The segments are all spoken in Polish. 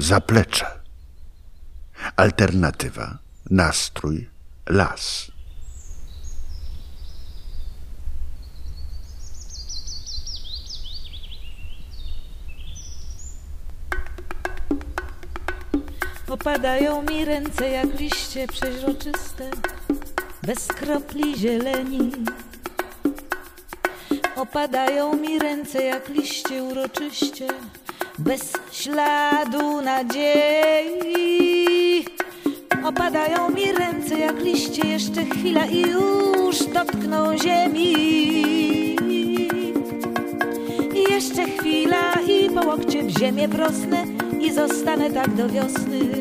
zaplecze. Alternatywa nastrój las. Opadają mi ręce jak liście przeźroczyste, bez kropli zieleni. Opadają mi ręce jak liście uroczyście, bez śladu nadziei. Opadają mi ręce jak liście, jeszcze chwila i już dotkną ziemi. I jeszcze chwila i po łokcie w ziemię wrosnę i zostanę tak do wiosny.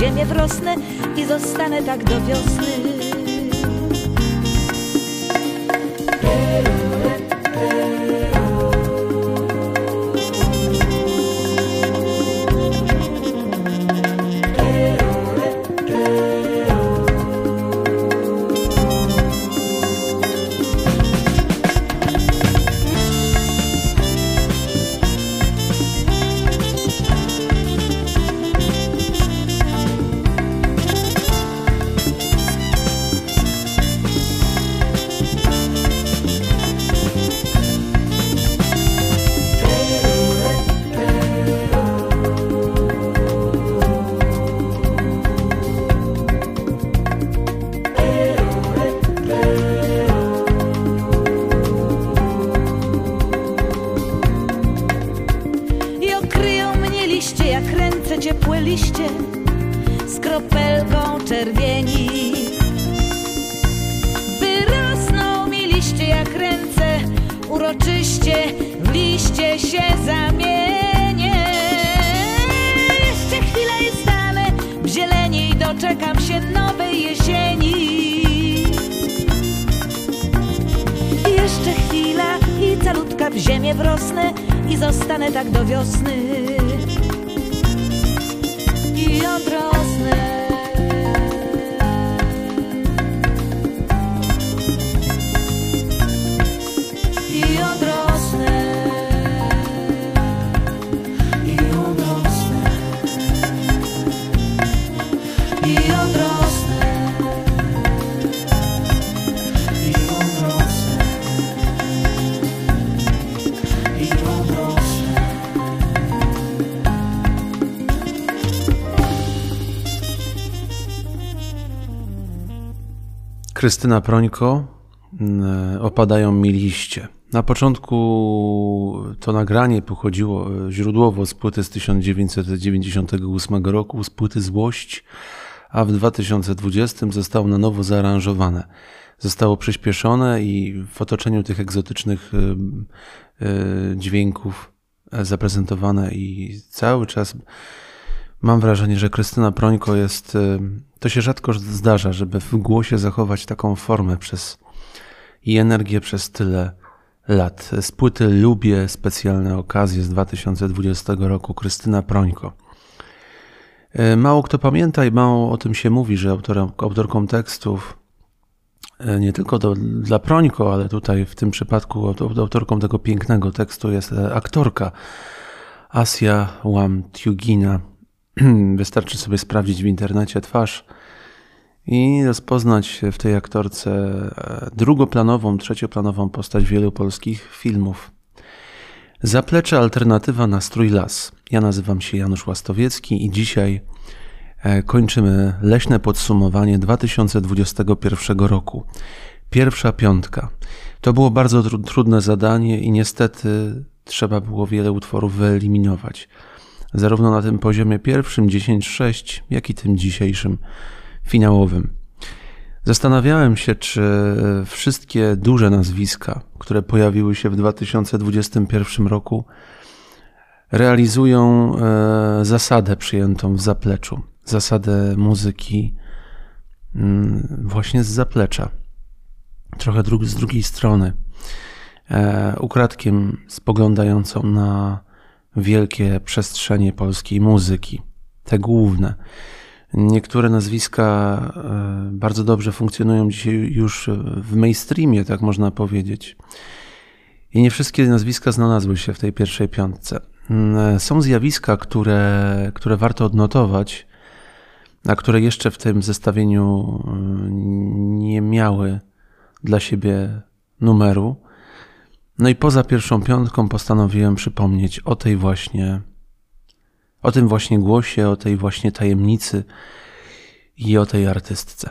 Ziemię wrosnę i zostanę tak do wiosny. Krystyna Prońko, opadają mi liście. Na początku to nagranie pochodziło e, źródłowo z płyty z 1998 roku, z płyty Złość, a w 2020 zostało na nowo zaaranżowane. Zostało przyspieszone i w otoczeniu tych egzotycznych e, e, dźwięków zaprezentowane i cały czas Mam wrażenie, że Krystyna Prońko jest. y, To się rzadko zdarza, żeby w głosie zachować taką formę przez i energię przez tyle lat. Z płyty Lubię specjalne okazje z 2020 roku Krystyna Prońko. Y, Mało kto pamięta i mało o tym się mówi, że autorem, autorką tekstów y, nie tylko do, dla Prońko, ale tutaj w tym przypadku aut- autorką tego pięknego tekstu jest aktorka Asia Łam-Tiugina. Wystarczy sobie sprawdzić w internecie twarz i rozpoznać w tej aktorce e, drugoplanową, trzecioplanową postać wielu polskich filmów. Zaplecze alternatywa na strój las. Ja nazywam się Janusz Łastowiecki i dzisiaj e, kończymy leśne podsumowanie 2021 roku. Pierwsza piątka. To było bardzo tru- trudne zadanie i niestety trzeba było wiele utworów wyeliminować. Zarówno na tym poziomie pierwszym 10-6, jak i tym dzisiejszym finałowym. Zastanawiałem się, czy wszystkie duże nazwiska, które pojawiły się w 2021 roku, realizują e, zasadę przyjętą w zapleczu, zasadę muzyki mm, właśnie z zaplecza, trochę z drugiej strony, e, ukradkiem spoglądającą na wielkie przestrzenie polskiej muzyki, te główne. Niektóre nazwiska e, bardzo dobrze funkcjonują dzisiaj już w mainstreamie, tak można powiedzieć. I nie wszystkie nazwiska znalazły się w tej pierwszej piątce. Mm, są zjawiska, które, które warto odnotować, a które jeszcze w tym zestawieniu mm, nie miały dla siebie numeru. No i poza pierwszą piątką postanowiłem przypomnieć o tej właśnie, o tym właśnie głosie, o tej właśnie tajemnicy i o tej artystce.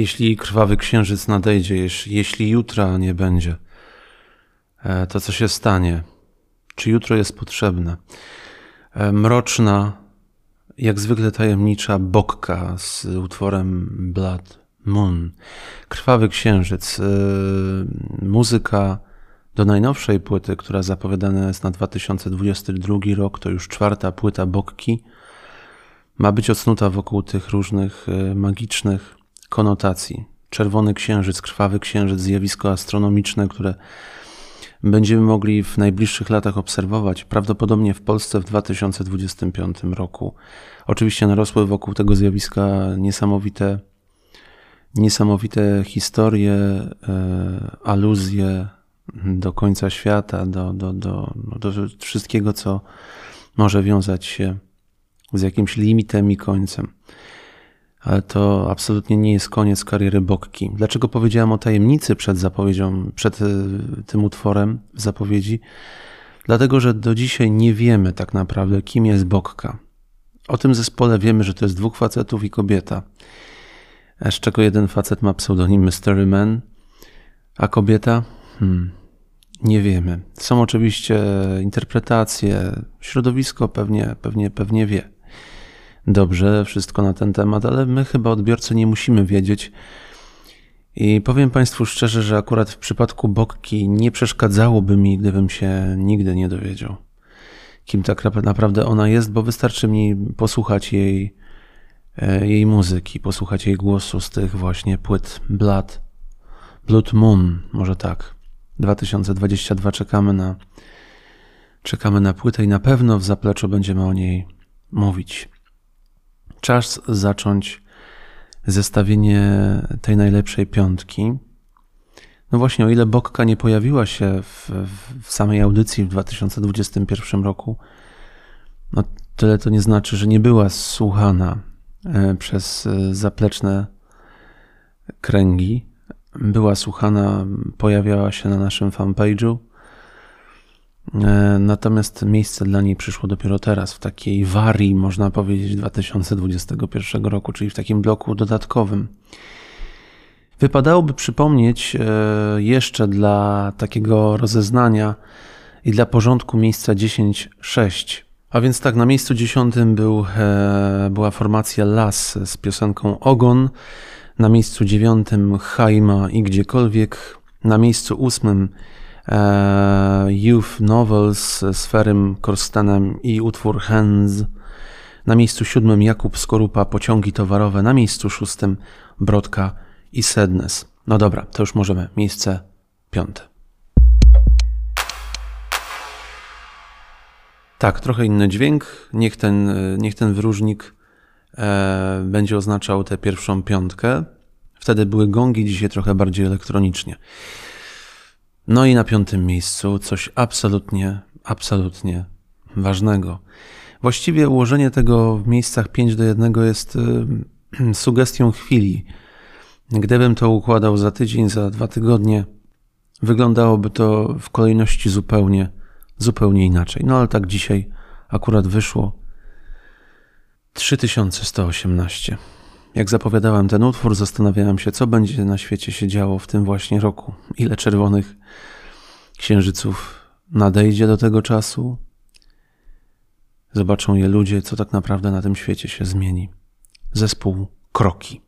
Jeśli krwawy księżyc nadejdzie, jeśli jutra nie będzie, e, to co się stanie? Czy jutro jest potrzebne? e, mroczna, jak zwykle tajemnicza bokka z utworem Blood Moon. Krwawy księżyc. E, muzyka do najnowszej płyty, która zapowiadana jest na 2022 rok, to już czwarta płyta Bokki, ma być odsnuta wokół tych różnych magicznych konotacji. Czerwony księżyc, krwawy księżyc, zjawisko astronomiczne, które będziemy mogli w najbliższych latach obserwować, prawdopodobnie w Polsce w 2025 roku. Oczywiście narosły wokół tego zjawiska niesamowite, niesamowite historie, e, aluzje do końca świata, do, do, do, no, do wszystkiego, co może wiązać się z jakimś limitem i końcem. Ale to absolutnie nie jest koniec kariery Bokki. Dlaczego powiedziałem o tajemnicy przed zapowiedzią, przed e, tym utworem zapowiedzi? Dlatego, że do dzisiaj nie wiemy tak naprawdę, kim jest Bokka. O tym zespole wiemy, że to jest dwóch facetów i kobieta. Z czego jeden facet ma pseudonim Mystery Man, a kobieta? Hmm, nie wiemy. Są oczywiście interpretacje, środowisko pewnie, pewnie, pewnie wie dobrze wszystko na ten temat, ale my chyba odbiorcy nie musimy wiedzieć. I powiem Państwu szczerze, że akurat w przypadku Bokki nie przeszkadzałoby mi, gdybym się nigdy nie dowiedział, kim tak naprawdę ona jest, bo wystarczy mi posłuchać jej, e, jej muzyki, posłuchać jej głosu z tych właśnie płyt Blood, Blood Moon, może tak. 2022 czekamy na, czekamy na płytę i na pewno w zapleczu będziemy o niej mówić. Czas zacząć zestawienie tej najlepszej piątki. No właśnie, o ile Bokka nie pojawiła się w, w samej audycji w 2021 roku, no tyle to nie znaczy, że nie była słuchana e, przez e, zapleczne kręgi. Była słuchana, pojawiała się na naszym fanpage'u natomiast miejsce dla niej przyszło dopiero teraz, w takiej warii, można powiedzieć, 2021 roku, czyli w takim bloku dodatkowym. Wypadałoby przypomnieć e, jeszcze dla takiego rozeznania i dla porządku miejsca 10.6. A więc tak, na miejscu 10 był, e, była formacja Las z piosenką Ogon, na miejscu 9 Haima i gdziekolwiek, na miejscu 8 E, Youth Novels z Ferym Korstenem i utwór Hands. Na miejscu siódmym Jakub Skorupa, Pociągi towarowe. Na miejscu szóstym Brodka i Sednes. No dobra, to już możemy. Miejsce piąte. Tak, trochę inny dźwięk. Niech ten, niech ten wyróżnik e, będzie oznaczał tę pierwszą piątkę. Wtedy były gongi, dzisiaj trochę bardziej elektronicznie. No i na piątym miejscu coś absolutnie, absolutnie ważnego. Właściwie ułożenie tego w miejscach 5 do 1 jest sugestią chwili. Gdybym to układał za tydzień, za dwa tygodnie, wyglądałoby to w kolejności zupełnie, zupełnie inaczej. No ale tak dzisiaj akurat wyszło 3118. Jak zapowiadałem ten utwór, zastanawiałem się, co będzie na świecie się działo w tym właśnie roku. Ile czerwonych księżyców nadejdzie do tego czasu. Zobaczą je ludzie, co tak naprawdę na tym świecie się zmieni. Zespół Kroki.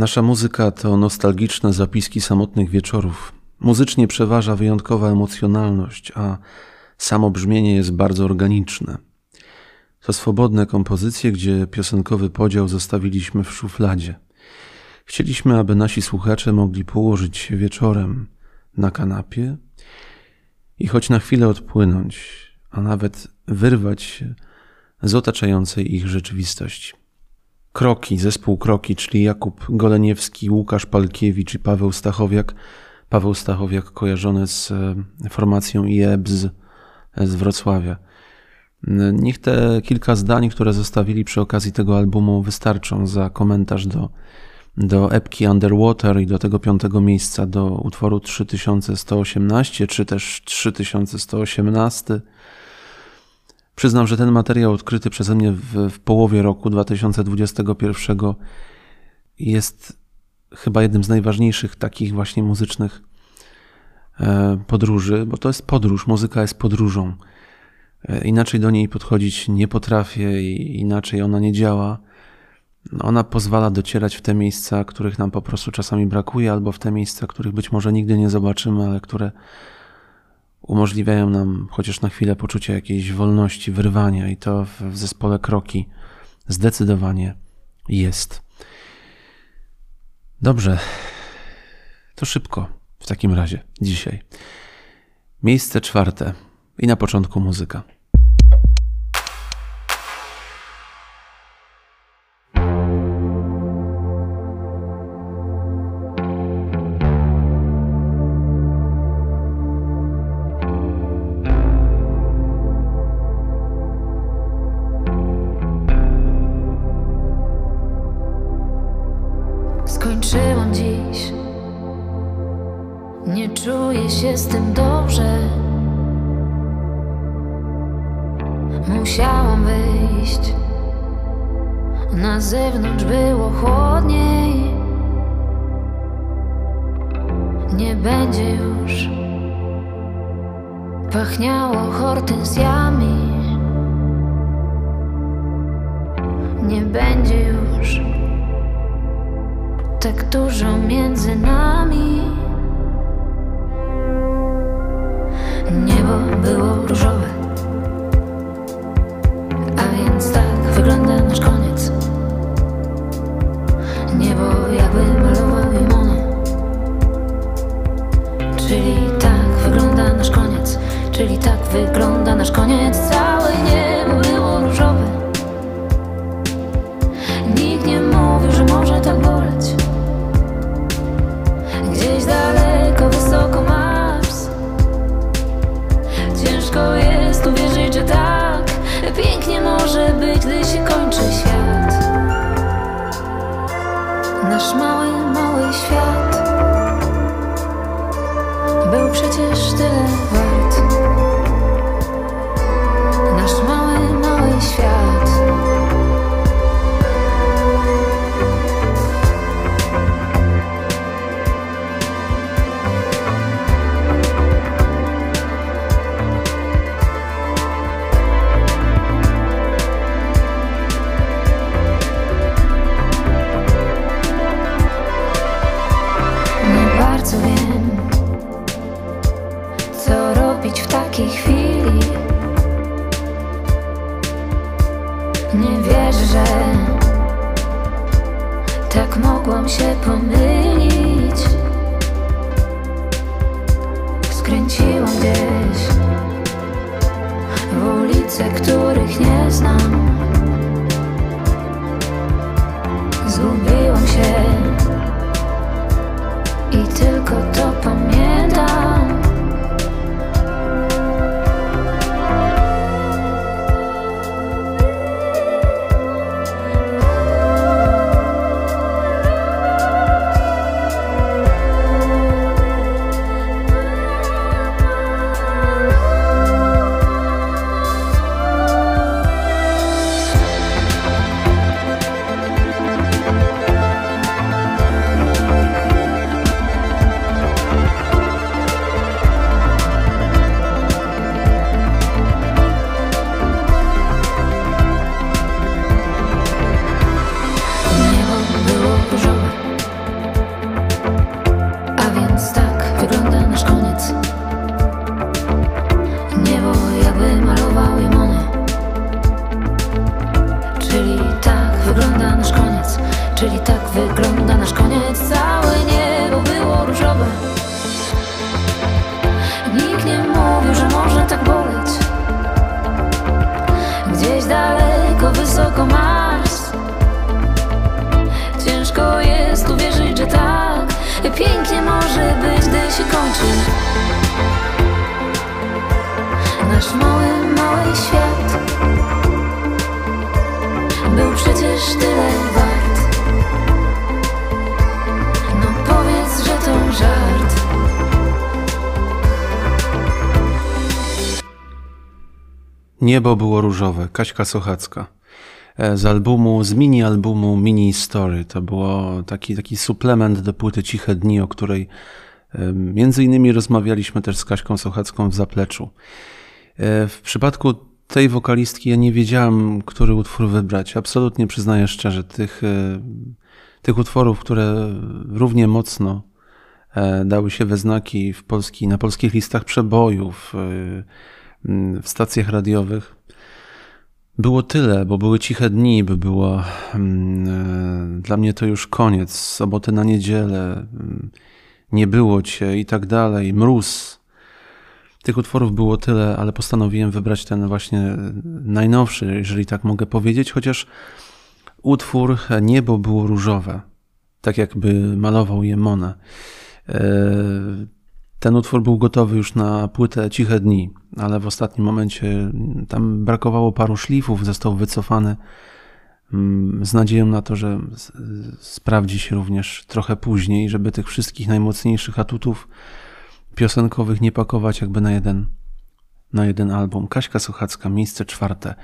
Nasza muzyka to nostalgiczne zapiski samotnych wieczorów. Muzycznie przeważa wyjątkowa emocjonalność, a samo brzmienie jest bardzo organiczne. To swobodne kompozycje, gdzie piosenkowy podział zostawiliśmy w szufladzie. Chcieliśmy, aby nasi słuchacze mogli położyć się wieczorem na kanapie i choć na chwilę odpłynąć, a nawet wyrwać się z otaczającej ich rzeczywistości. Kroki, zespół Kroki, czyli Jakub Goleniewski, Łukasz Palkiewicz i Paweł Stachowiak. Paweł Stachowiak kojarzony z e, formacją IEBZ z Wrocławia. Niech te kilka zdań, które zostawili przy okazji tego albumu, wystarczą za komentarz do, do epki Underwater i do tego piątego miejsca, do utworu 3118 czy też 3118. Przyznam, że ten materiał odkryty przeze mnie w, w połowie roku 2021 jest chyba jednym z najważniejszych takich właśnie muzycznych e, podróży, bo to jest podróż, muzyka jest podróżą. E, inaczej do niej podchodzić nie potrafię i inaczej ona nie działa. Ona pozwala docierać w te miejsca, których nam po prostu czasami brakuje, albo w te miejsca, których być może nigdy nie zobaczymy, ale które umożliwiają nam chociaż na chwilę poczucie jakiejś wolności, wyrwania, i to w zespole kroki zdecydowanie jest. Dobrze, to szybko w takim razie dzisiaj. Miejsce czwarte i na początku muzyka. musiałam wyjść. Na zewnątrz było chłodniej. Nie będzie już. Pachniało hortensjami. Nie będzie już tak dużo między nami. koniec. mogłam się pomylić. Skręciłam gdzieś w ulice, których nie Niebo było różowe, Kaśka Sochacka. E, z albumu, z mini albumu Mini Story. To było taki, taki suplement do płyty Ciche Dni, o której e, między innymi rozmawialiśmy też z Kaśką Sochacką w Zapleczu. E, w przypadku tej wokalistki ja nie wiedziałem, który utwór wybrać. Absolutnie przyznaję szczerze, tych, tych utworów, które równie mocno dały się we znaki w polski, na polskich listach przebojów, w stacjach radiowych. Było tyle, bo były ciche dni, by było mm, e, dla mnie to już koniec. Soboty na niedzielę, mm, nie było cię i tak dalej, mróz. Tych utworów było tyle, ale postanowiłem wybrać ten właśnie najnowszy, jeżeli tak mogę powiedzieć, chociaż utwór Niebo było różowe, tak jakby malował je Mona. Ten utwór był gotowy już na płytę Ciche Dni, ale w ostatnim momencie tam brakowało paru szlifów, został wycofany mm, z nadzieją na to, że sprawdzi się również trochę później, żeby tych wszystkich najmocniejszych atutów piosenkowych nie pakować jakby na jeden, na jeden album. Kaśka Suchacka, miejsce czwarte.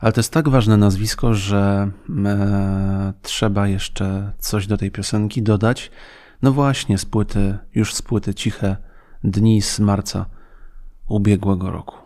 Ale to jest tak ważne nazwisko, że e, trzeba jeszcze coś do tej piosenki dodać. No właśnie, z płyty, już z płyty Ciche Dni z marca ubiegłego roku.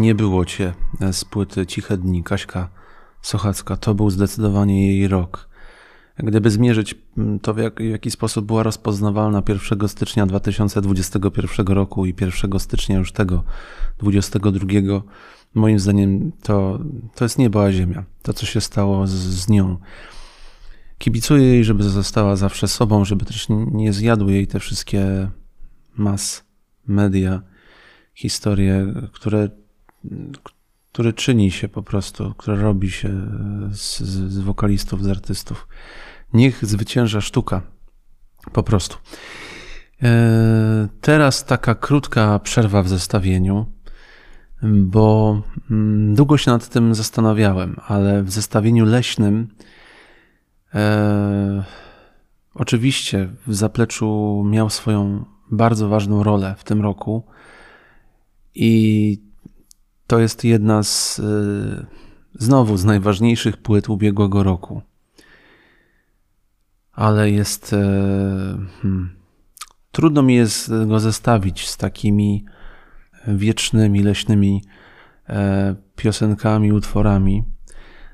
Nie było cię z płyty Ciche Dni Kaśka Sochacka. To był zdecydowanie jej rok. Gdyby zmierzyć to, w, jak, w jaki sposób była rozpoznawalna 1 stycznia 2021 roku i 1 stycznia już tego 2022, moim zdaniem to, to jest nieba a ziemia. To, co się stało z, z nią. Kibicuję jej, żeby została zawsze sobą, żeby też nie zjadły jej te wszystkie mas, media, historie, które, które czyni się po prostu, które robi się z, z wokalistów, z artystów. Niech zwycięża sztuka. Po prostu. E, teraz taka krótka przerwa w zestawieniu, bo mm, długo się nad tym zastanawiałem, ale w zestawieniu leśnym e, oczywiście w zapleczu miał swoją bardzo ważną rolę w tym roku i to jest jedna z e, znowu z najważniejszych płyt ubiegłego roku ale jest. E, hmm, trudno mi jest go zestawić z takimi wiecznymi, leśnymi e, piosenkami, utworami.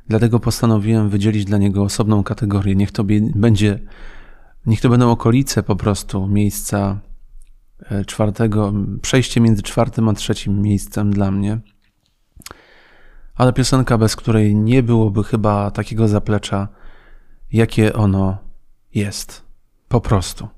Dlatego postanowiłem wydzielić dla niego osobną kategorię. Niech to będzie, niech to będą okolice po prostu miejsca e, czwartego, przejście między czwartym a trzecim miejscem dla mnie. Ale piosenka, bez której nie byłoby chyba takiego zaplecza, jakie ono jest. Po prostu.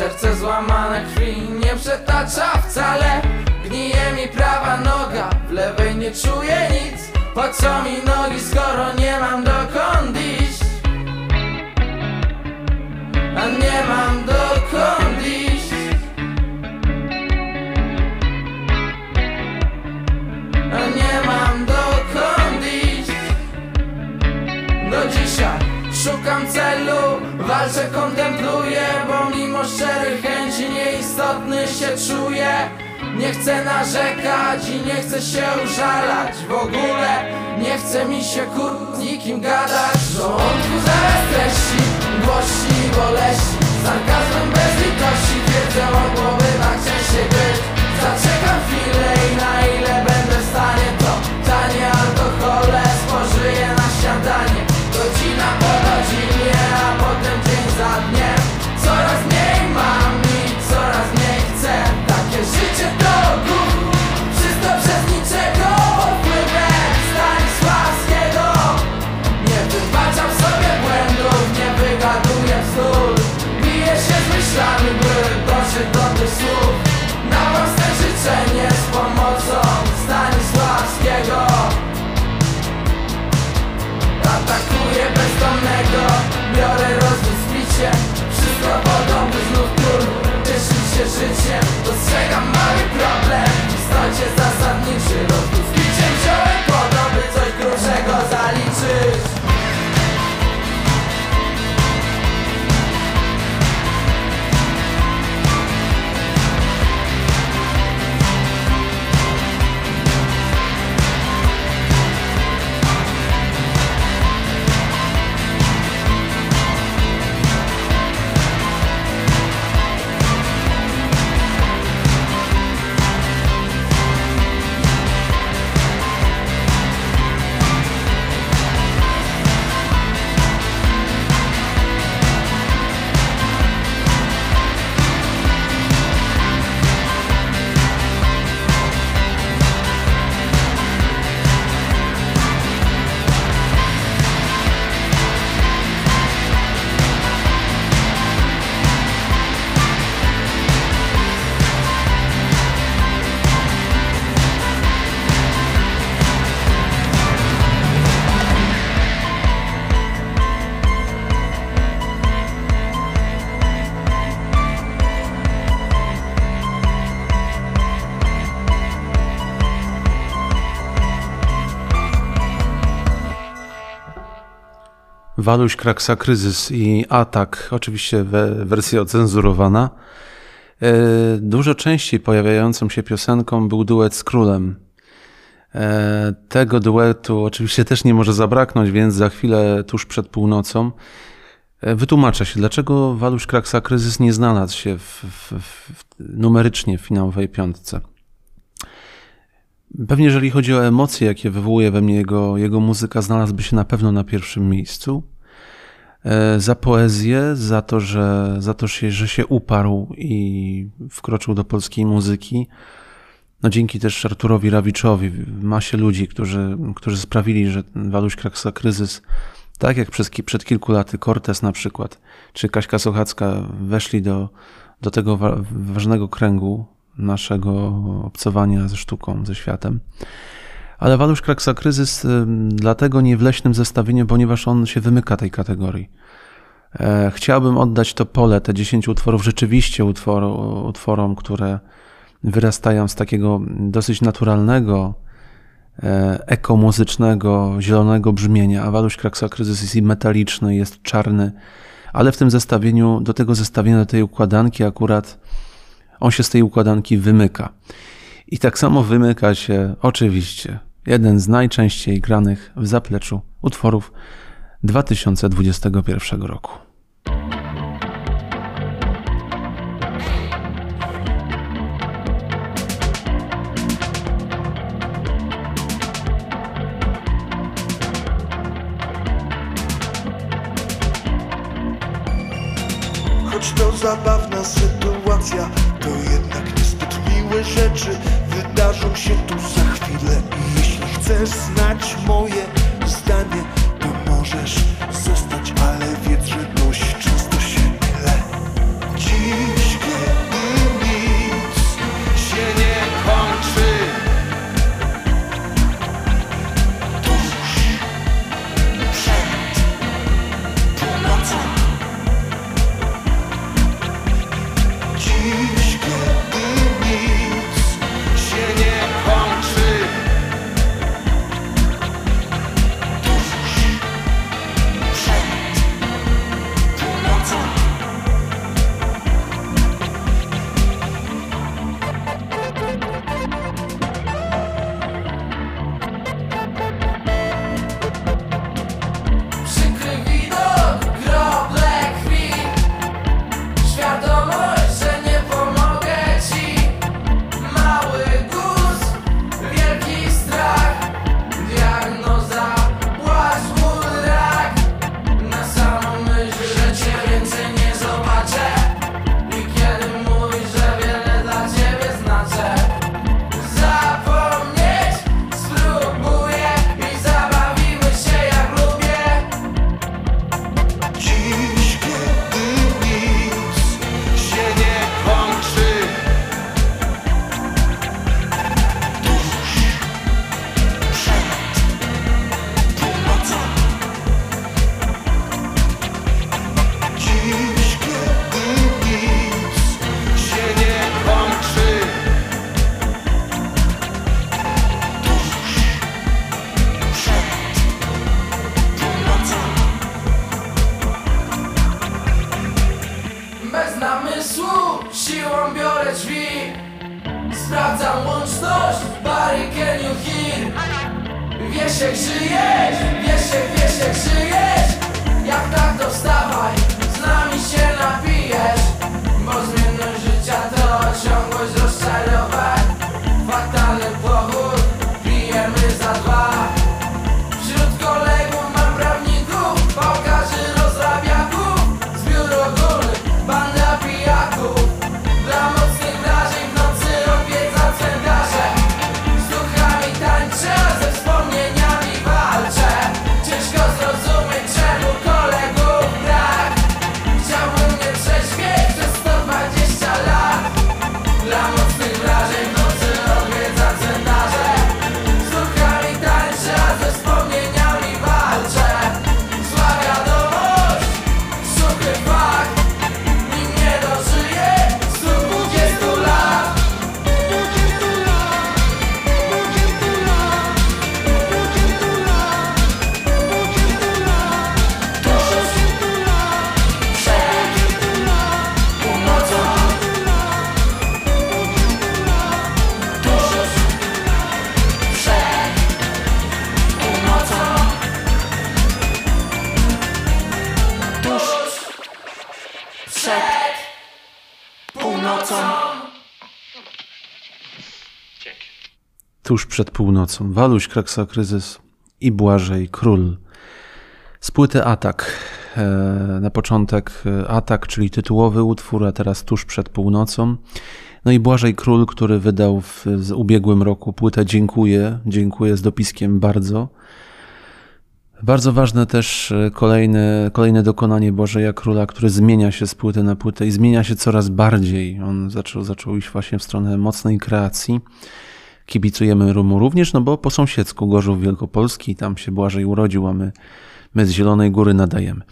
Serce złamane krwi nie przetacza wcale. Gnije mi prawa noga, w lewej nie czuję nic. Po co mi nogi, skoro nie mam dokąd iść? A nie mam dokąd Szukam celu, walczę, kontempluję Bo mimo szczerych chęci nieistotny się czuję. Nie chcę narzekać i nie chcę się użalać W ogóle. Nie chce mi się kur... z nikim gadać. Żołądku zaraz treści, głości i boleści Sarkazmem bez litości. Twierdzę o głowy na się być Waluś, Kraksa, Kryzys i Atak, oczywiście we, wersja ocenzurowana. E, dużo częściej pojawiającą się piosenką był duet z królem. E, tego duetu oczywiście też nie może zabraknąć, więc za chwilę, tuż przed północą, e, wytłumaczę się, dlaczego Waluś Kraksa Kryzys nie znalazł się w, w, w, numerycznie w finałowej piątce. Pewnie jeżeli chodzi o emocje, jakie wywołuje we mnie jego, jego muzyka, znalazłby się na pewno na pierwszym miejscu. E, za poezję, za to, że, za to że się uparł i wkroczył do polskiej muzyki. No dzięki też Arturowi Rawiczowi, masie ludzi, którzy, którzy sprawili, że Waluś Kraksa Kryzys, tak jak przez, przed kilku laty Cortez na przykład, czy Kaśka Sochacka weszli do, do tego ważnego kręgu naszego obcowania ze sztuką, ze światem. Ale Walusz Kraksa Kryzys dlatego nie w leśnym zestawieniu, ponieważ on się wymyka tej kategorii. E, chciałbym oddać to pole, te 10 utworów, rzeczywiście utwor, utworom, które wyrastają z takiego dosyć naturalnego, e, ekomuzycznego, zielonego brzmienia, a Waluś Kraksa Kryzys jest i metaliczny, jest czarny, ale w tym zestawieniu, do tego zestawienia, do tej układanki akurat on się z tej układanki wymyka. I tak samo wymyka się oczywiście jeden z najczęściej granych w zapleczu utworów 2021 roku. Choć to zabawna sytuacja, rzeczy wydarzą się tu za chwilę. I jeśli chcesz znać moje przed północą. Waluś, Kraksa, Kryzys i Błażej, Król. Z płyty Atak. E, na początek e, Atak, czyli tytułowy utwór, a teraz tuż przed północą. No i Błażej Król, który wydał w, w ubiegłym roku płytę Dziękuję. Dziękuję z dopiskiem bardzo. Bardzo ważne też e, kolejne, kolejne dokonanie Błażeja Króla, który zmienia się z płyty na płytę i zmienia się coraz bardziej. On zaczął, zaczął iść właśnie w stronę mocnej kreacji. Kibicujemy mu również, no bo po sąsiedzku Gorzów Wielkopolski, tam się Błażej urodził, a my, my z Zielonej Góry nadajemy.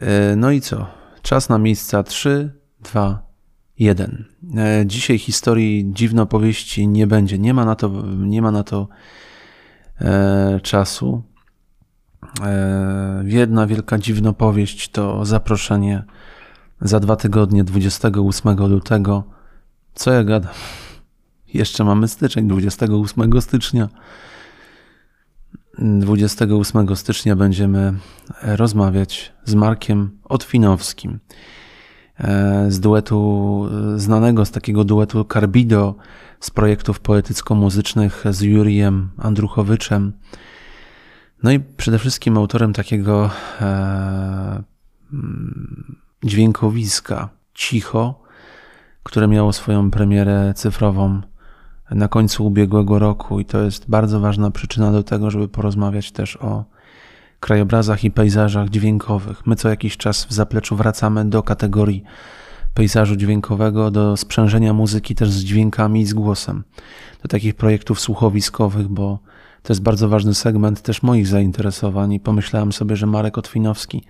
E, no i co? Czas na miejsca 3, 2, 1. Dzisiaj historii dziwnopowieści nie będzie. Nie ma na to, nie ma na to e, czasu. E, jedna wielka dziwnopowieść to zaproszenie za dwa tygodnie, 28 lutego. Co ja gadam? Jeszcze mamy styczeń, 28 stycznia. 28 stycznia będziemy rozmawiać z Markiem Otwinowskim e, z duetu, znanego z takiego duetu Carbido, z projektów poetycko-muzycznych z Jurijem Andruchowiczem. No i przede wszystkim autorem takiego e, dźwiękowiska Cicho, które miało swoją premierę cyfrową na końcu ubiegłego roku i to jest bardzo ważna przyczyna do tego, żeby porozmawiać też o krajobrazach i pejzażach dźwiękowych. My co jakiś czas w zapleczu wracamy do kategorii pejzażu dźwiękowego, do sprzężenia muzyki też z dźwiękami i z głosem, do takich projektów słuchowiskowych, bo to jest bardzo ważny segment też moich zainteresowań i pomyślałem sobie, że Marek Otwinowski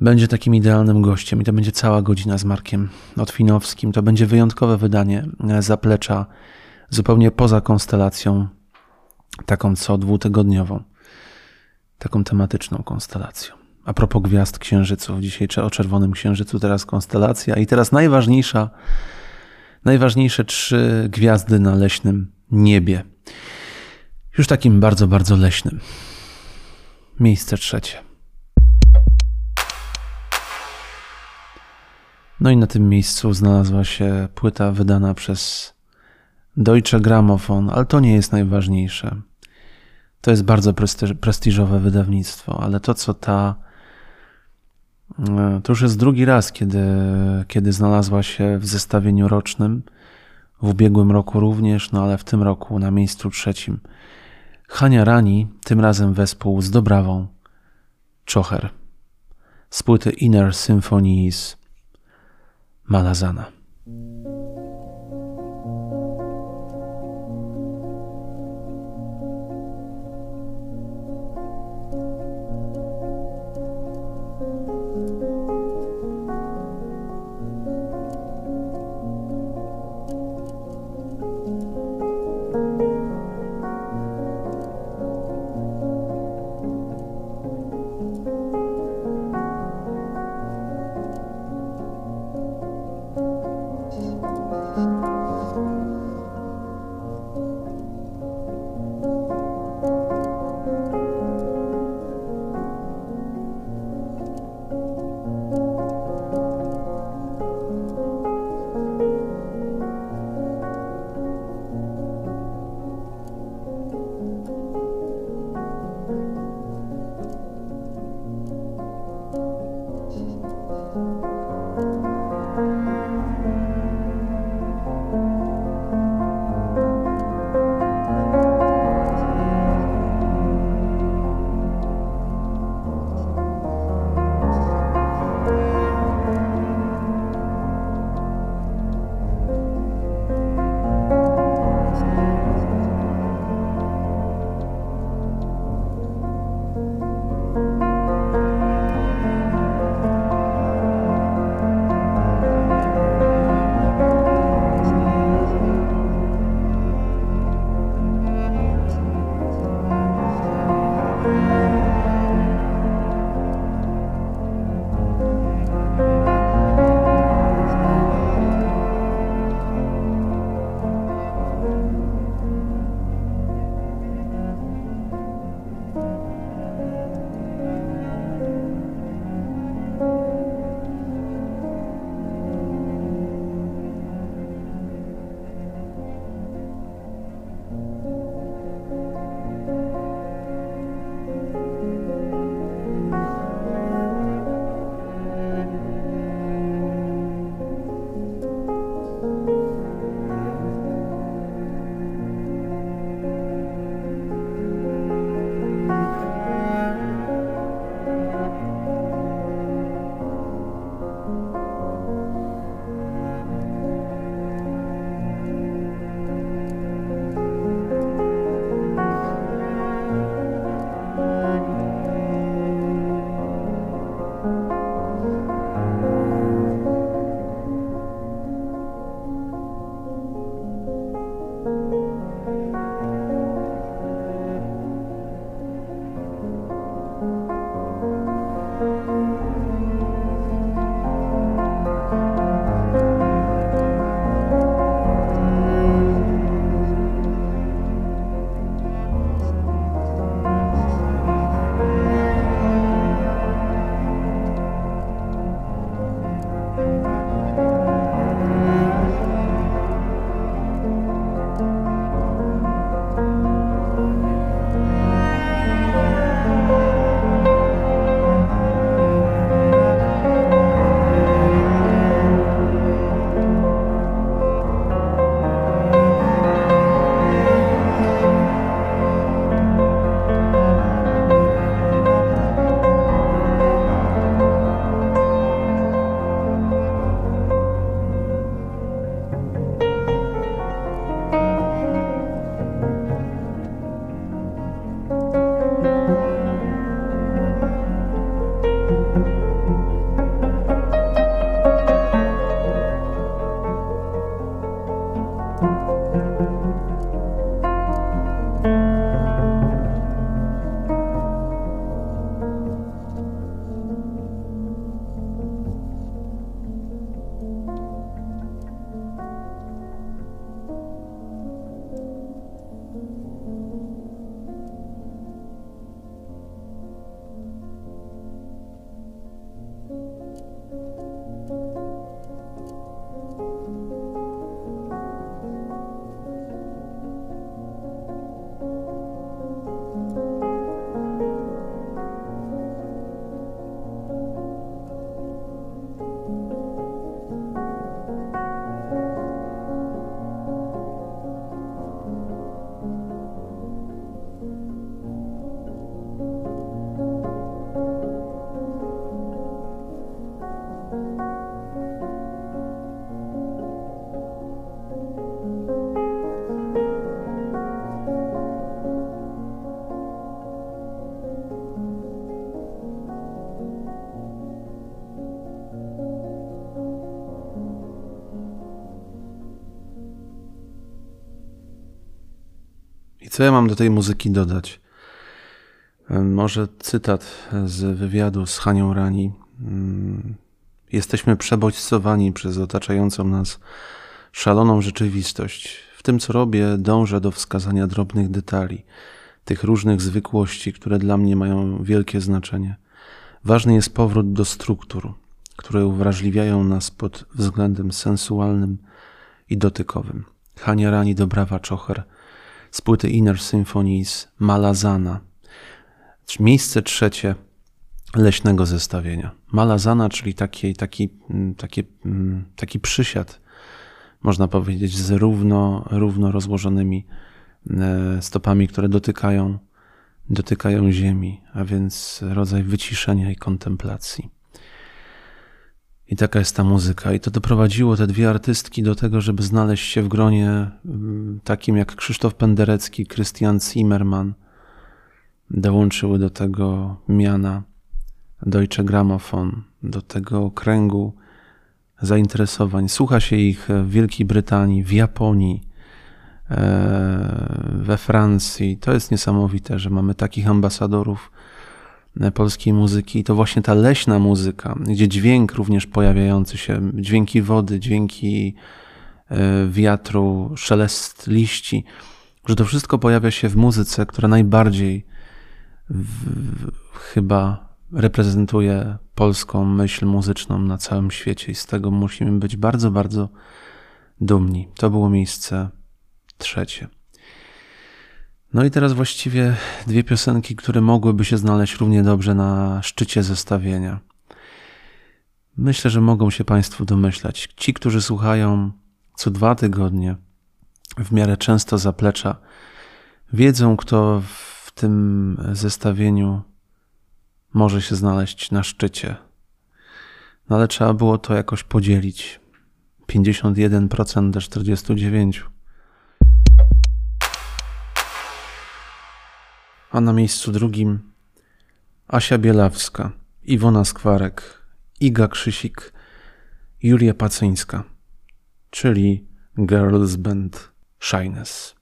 będzie takim idealnym gościem i to będzie cała godzina z Markiem Otwinowskim. To będzie wyjątkowe wydanie zaplecza zupełnie poza konstelacją, taką co dwutygodniową, taką tematyczną konstelacją. A propos gwiazd księżyców, dzisiaj o czerwonym księżycu, teraz konstelacja i teraz najważniejsza, najważniejsze trzy gwiazdy na leśnym niebie. Już takim bardzo, bardzo leśnym. Miejsce trzecie. No i na tym miejscu znalazła się płyta wydana przez Deutsche Grammophon, ale to nie jest najważniejsze. To jest bardzo prestiżowe wydawnictwo, ale to, co ta. E, to już jest drugi raz, kiedy, kiedy znalazła się w zestawieniu rocznym. W ubiegłym roku również, no ale w tym roku na miejscu trzecim. Hania Rani, tym razem wespół z Dobrawą Czocher z płyty Inner Symphonies Malazana. Co ja mam do tej muzyki dodać? Może cytat z wywiadu z Hanią Rani. Mm, jesteśmy przebodźcowani przez otaczającą nas szaloną rzeczywistość. W tym, co robię, dążę do wskazania drobnych detali, tych różnych zwykłości, które dla mnie mają wielkie znaczenie. Ważny jest powrót do struktur, które uwrażliwiają nas pod względem sensualnym i dotykowym. Hania Rani Dobrawa Czocher z płyty Inner Symphonies Malazana. Miejsce trzecie leśnego zestawienia. Malazana, czyli taki, taki, mm, taki, mm, taki przysiad, można powiedzieć, z równo, równo rozłożonymi e, stopami, które dotykają, dotykają ziemi, a więc rodzaj wyciszenia i kontemplacji. I taka jest ta muzyka. I to doprowadziło te dwie artystki do tego, żeby znaleźć się w gronie mm, takim jak Krzysztof Penderecki, Christian Zimmermann. Dołączyły do tego miana Deutsche Grammophon, do tego kręgu zainteresowań. Słucha się ich w Wielkiej Brytanii, w Japonii, e, we Francji. To jest niesamowite, że mamy takich ambasadorów polskiej muzyki. I to właśnie ta leśna muzyka, gdzie dźwięk również pojawiający się, dźwięki wody, dźwięki e, wiatru, szelest liści, że to wszystko pojawia się w muzyce, która najbardziej w, chyba reprezentuje polską myśl muzyczną na całym świecie i z tego musimy być bardzo, bardzo dumni. To było miejsce trzecie. No i teraz właściwie dwie piosenki, które mogłyby się znaleźć równie dobrze na szczycie zestawienia. Myślę, że mogą się Państwo domyślać. Ci, którzy słuchają co dwa tygodnie, w miarę często zaplecza, wiedzą, kto w tym zestawieniu może się znaleźć na szczycie. No ale trzeba było to jakoś podzielić. 51% do 49%. A na miejscu drugim Asia Bielawska, Iwona Skwarek, Iga Krzysik, Julia Pacyńska, czyli Girls Band Shyness.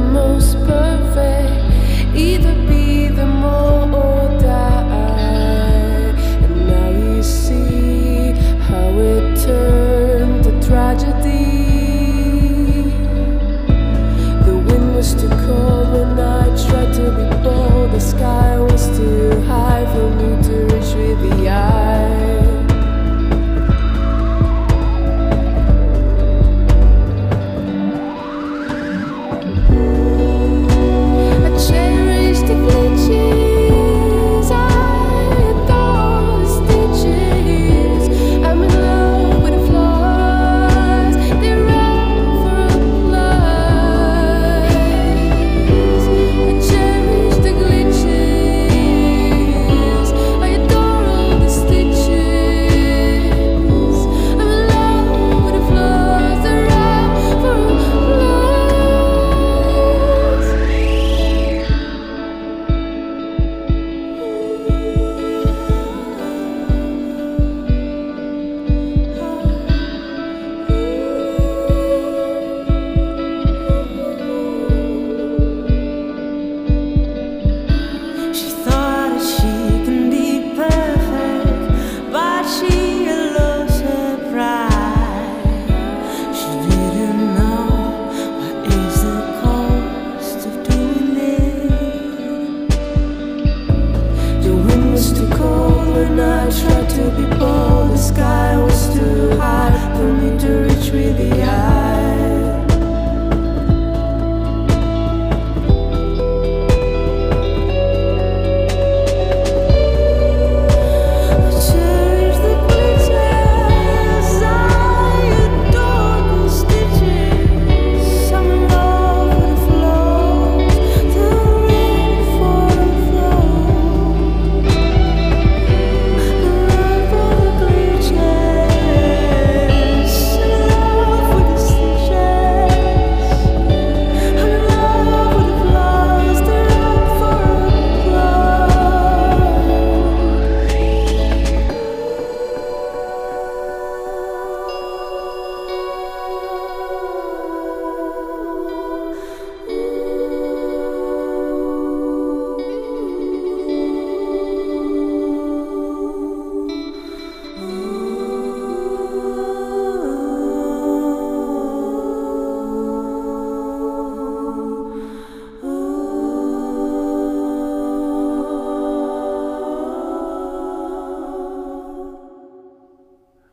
most perfect, either be the more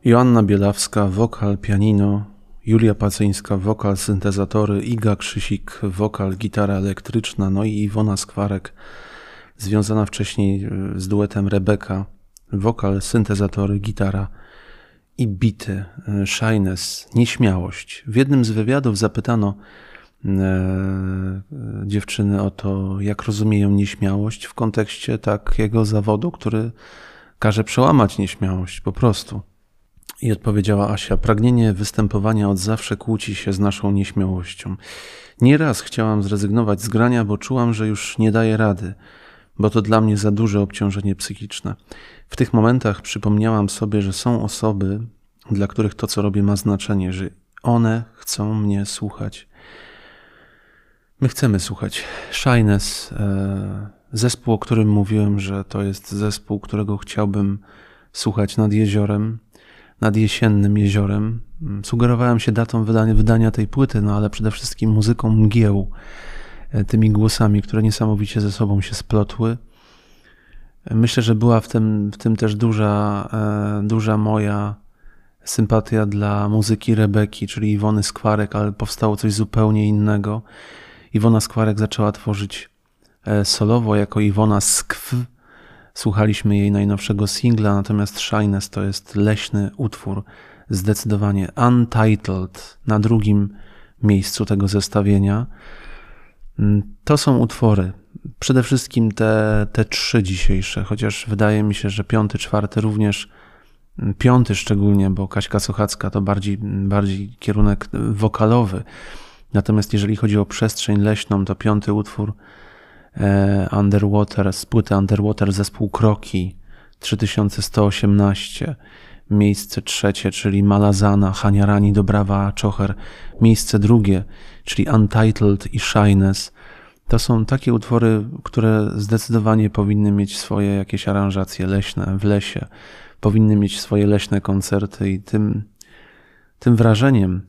Joanna Bielawska, wokal, pianino, Julia Pacyńska, wokal, syntezatory, Iga Krzysik, wokal, gitara elektryczna, no i Iwona Skwarek, związana wcześniej e, z duetem Rebeka, wokal, syntezatory, gitara i bity, e, shyness, nieśmiałość. W jednym z wywiadów zapytano e, dziewczyny o to, jak rozumieją nieśmiałość w kontekście takiego zawodu, który każe przełamać nieśmiałość po prostu. I odpowiedziała Asia: Pragnienie występowania od zawsze kłóci się z naszą nieśmiałością. Nieraz chciałam zrezygnować z grania, bo czułam, że już nie daję rady, bo to dla mnie za duże obciążenie psychiczne. W tych momentach przypomniałam sobie, że są osoby, dla których to, co robię, ma znaczenie, że one chcą mnie słuchać. My chcemy słuchać. Shyness, e, zespół, o którym mówiłem, że to jest zespół, którego chciałbym słuchać nad jeziorem nad jesiennym jeziorem. Mm, sugerowałem się datą wydania, wydania tej płyty, no ale przede wszystkim muzyką mgieł, e, tymi głosami, które niesamowicie ze sobą się splotły. Myślę, że była w tym, w tym też duża, e, duża moja sympatia dla muzyki Rebeki, czyli Iwony Skwarek, ale powstało coś zupełnie innego. Iwona Skwarek zaczęła tworzyć e, solowo jako Iwona Skw, Słuchaliśmy jej najnowszego singla, natomiast Shyness to jest leśny utwór, zdecydowanie Untitled na drugim miejscu tego zestawienia. Mm, to są utwory, przede wszystkim te, te trzy dzisiejsze, chociaż wydaje mi się, że piąty, czwarty również, mm, piąty szczególnie, bo Kaśka Sochacka to bardziej, bardziej kierunek wokalowy. Natomiast jeżeli chodzi o przestrzeń leśną, to piąty utwór Underwater, z płyty Underwater zespół Kroki 3118, miejsce trzecie, czyli Malazana, Haniarani, Dobrawa, Czocher, miejsce drugie, czyli Untitled i Shyness. To są takie utwory, które zdecydowanie powinny mieć swoje jakieś aranżacje leśne w lesie, powinny mieć swoje leśne koncerty i tym, tym wrażeniem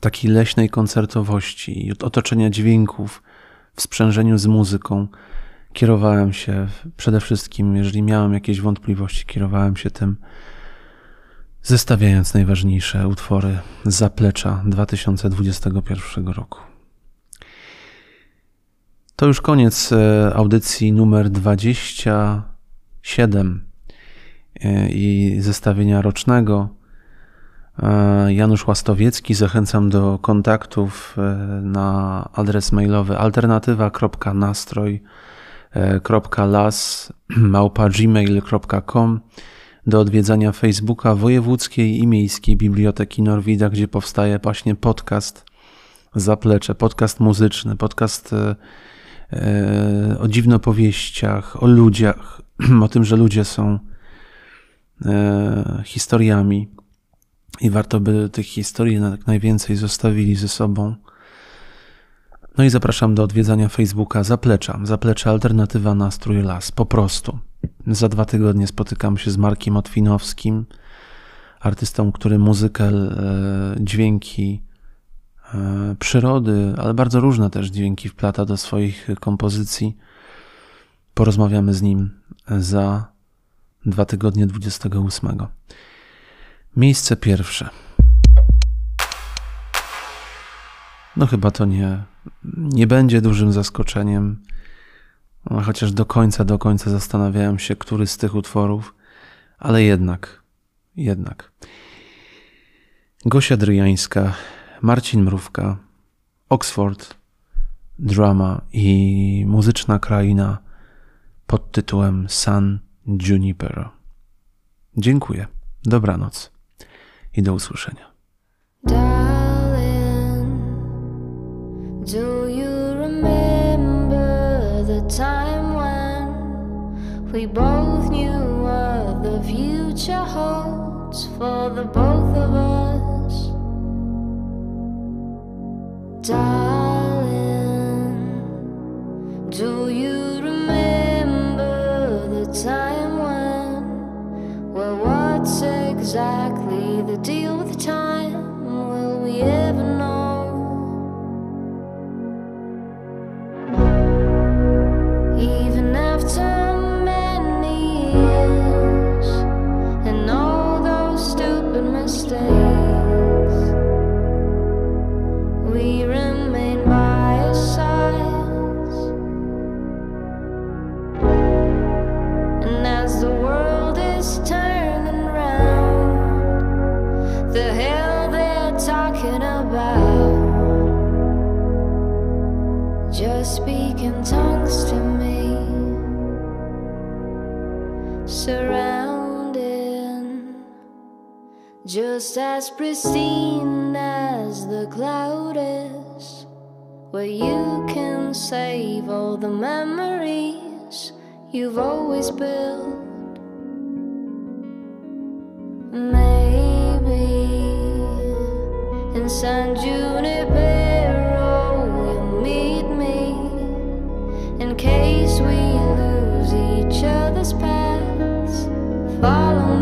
takiej leśnej koncertowości i otoczenia dźwięków, w sprzężeniu z muzyką kierowałem się przede wszystkim, jeżeli miałem jakieś wątpliwości, kierowałem się tym, zestawiając najważniejsze utwory z zaplecza 2021 roku. To już koniec e, audycji numer 27 e, i zestawienia rocznego. E, Janusz Łastowiecki. Zachęcam do kontaktów e, na adres mailowy alternatywa.nastroj.las.gmail.com do odwiedzania Facebooka Wojewódzkiej i Miejskiej Biblioteki Norwida, gdzie powstaje właśnie podcast Zaplecze, podcast muzyczny, podcast e, o dziwnopowieściach, o ludziach, o tym, że ludzie są historiami i warto by tych historii jak najwięcej zostawili ze sobą. No i zapraszam do odwiedzania Facebooka Zaplecza. Zaplecze Alternatywa Nastrój Las. Po prostu. Za dwa tygodnie spotykam się z Markiem Otwinowskim, artystą, który muzykę, e, dźwięki e, przyrody, ale bardzo różne też dźwięki wplata do swoich kompozycji. Porozmawiamy z nim za dwa tygodnie 28. Miejsce pierwsze. No chyba to nie, nie będzie dużym zaskoczeniem, no, chociaż do końca, do końca zastanawiałem się, który z tych utworów, ale jednak, jednak. Gosia Dryjańska, Marcin Mrówka, Oxford, drama i muzyczna kraina pod tytułem San Juniper. Dziękuję. Dobranoc i do usłyszenia. We both knew what the future holds for the both of us? Darling, do you remember the time when, well, what's exactly? The deal with the time? Will we ever just as pristine as the cloud is, where you can save all the memories you've always built. Maybe in San Junipero you'll meet me in case we lose each other's paths. Follow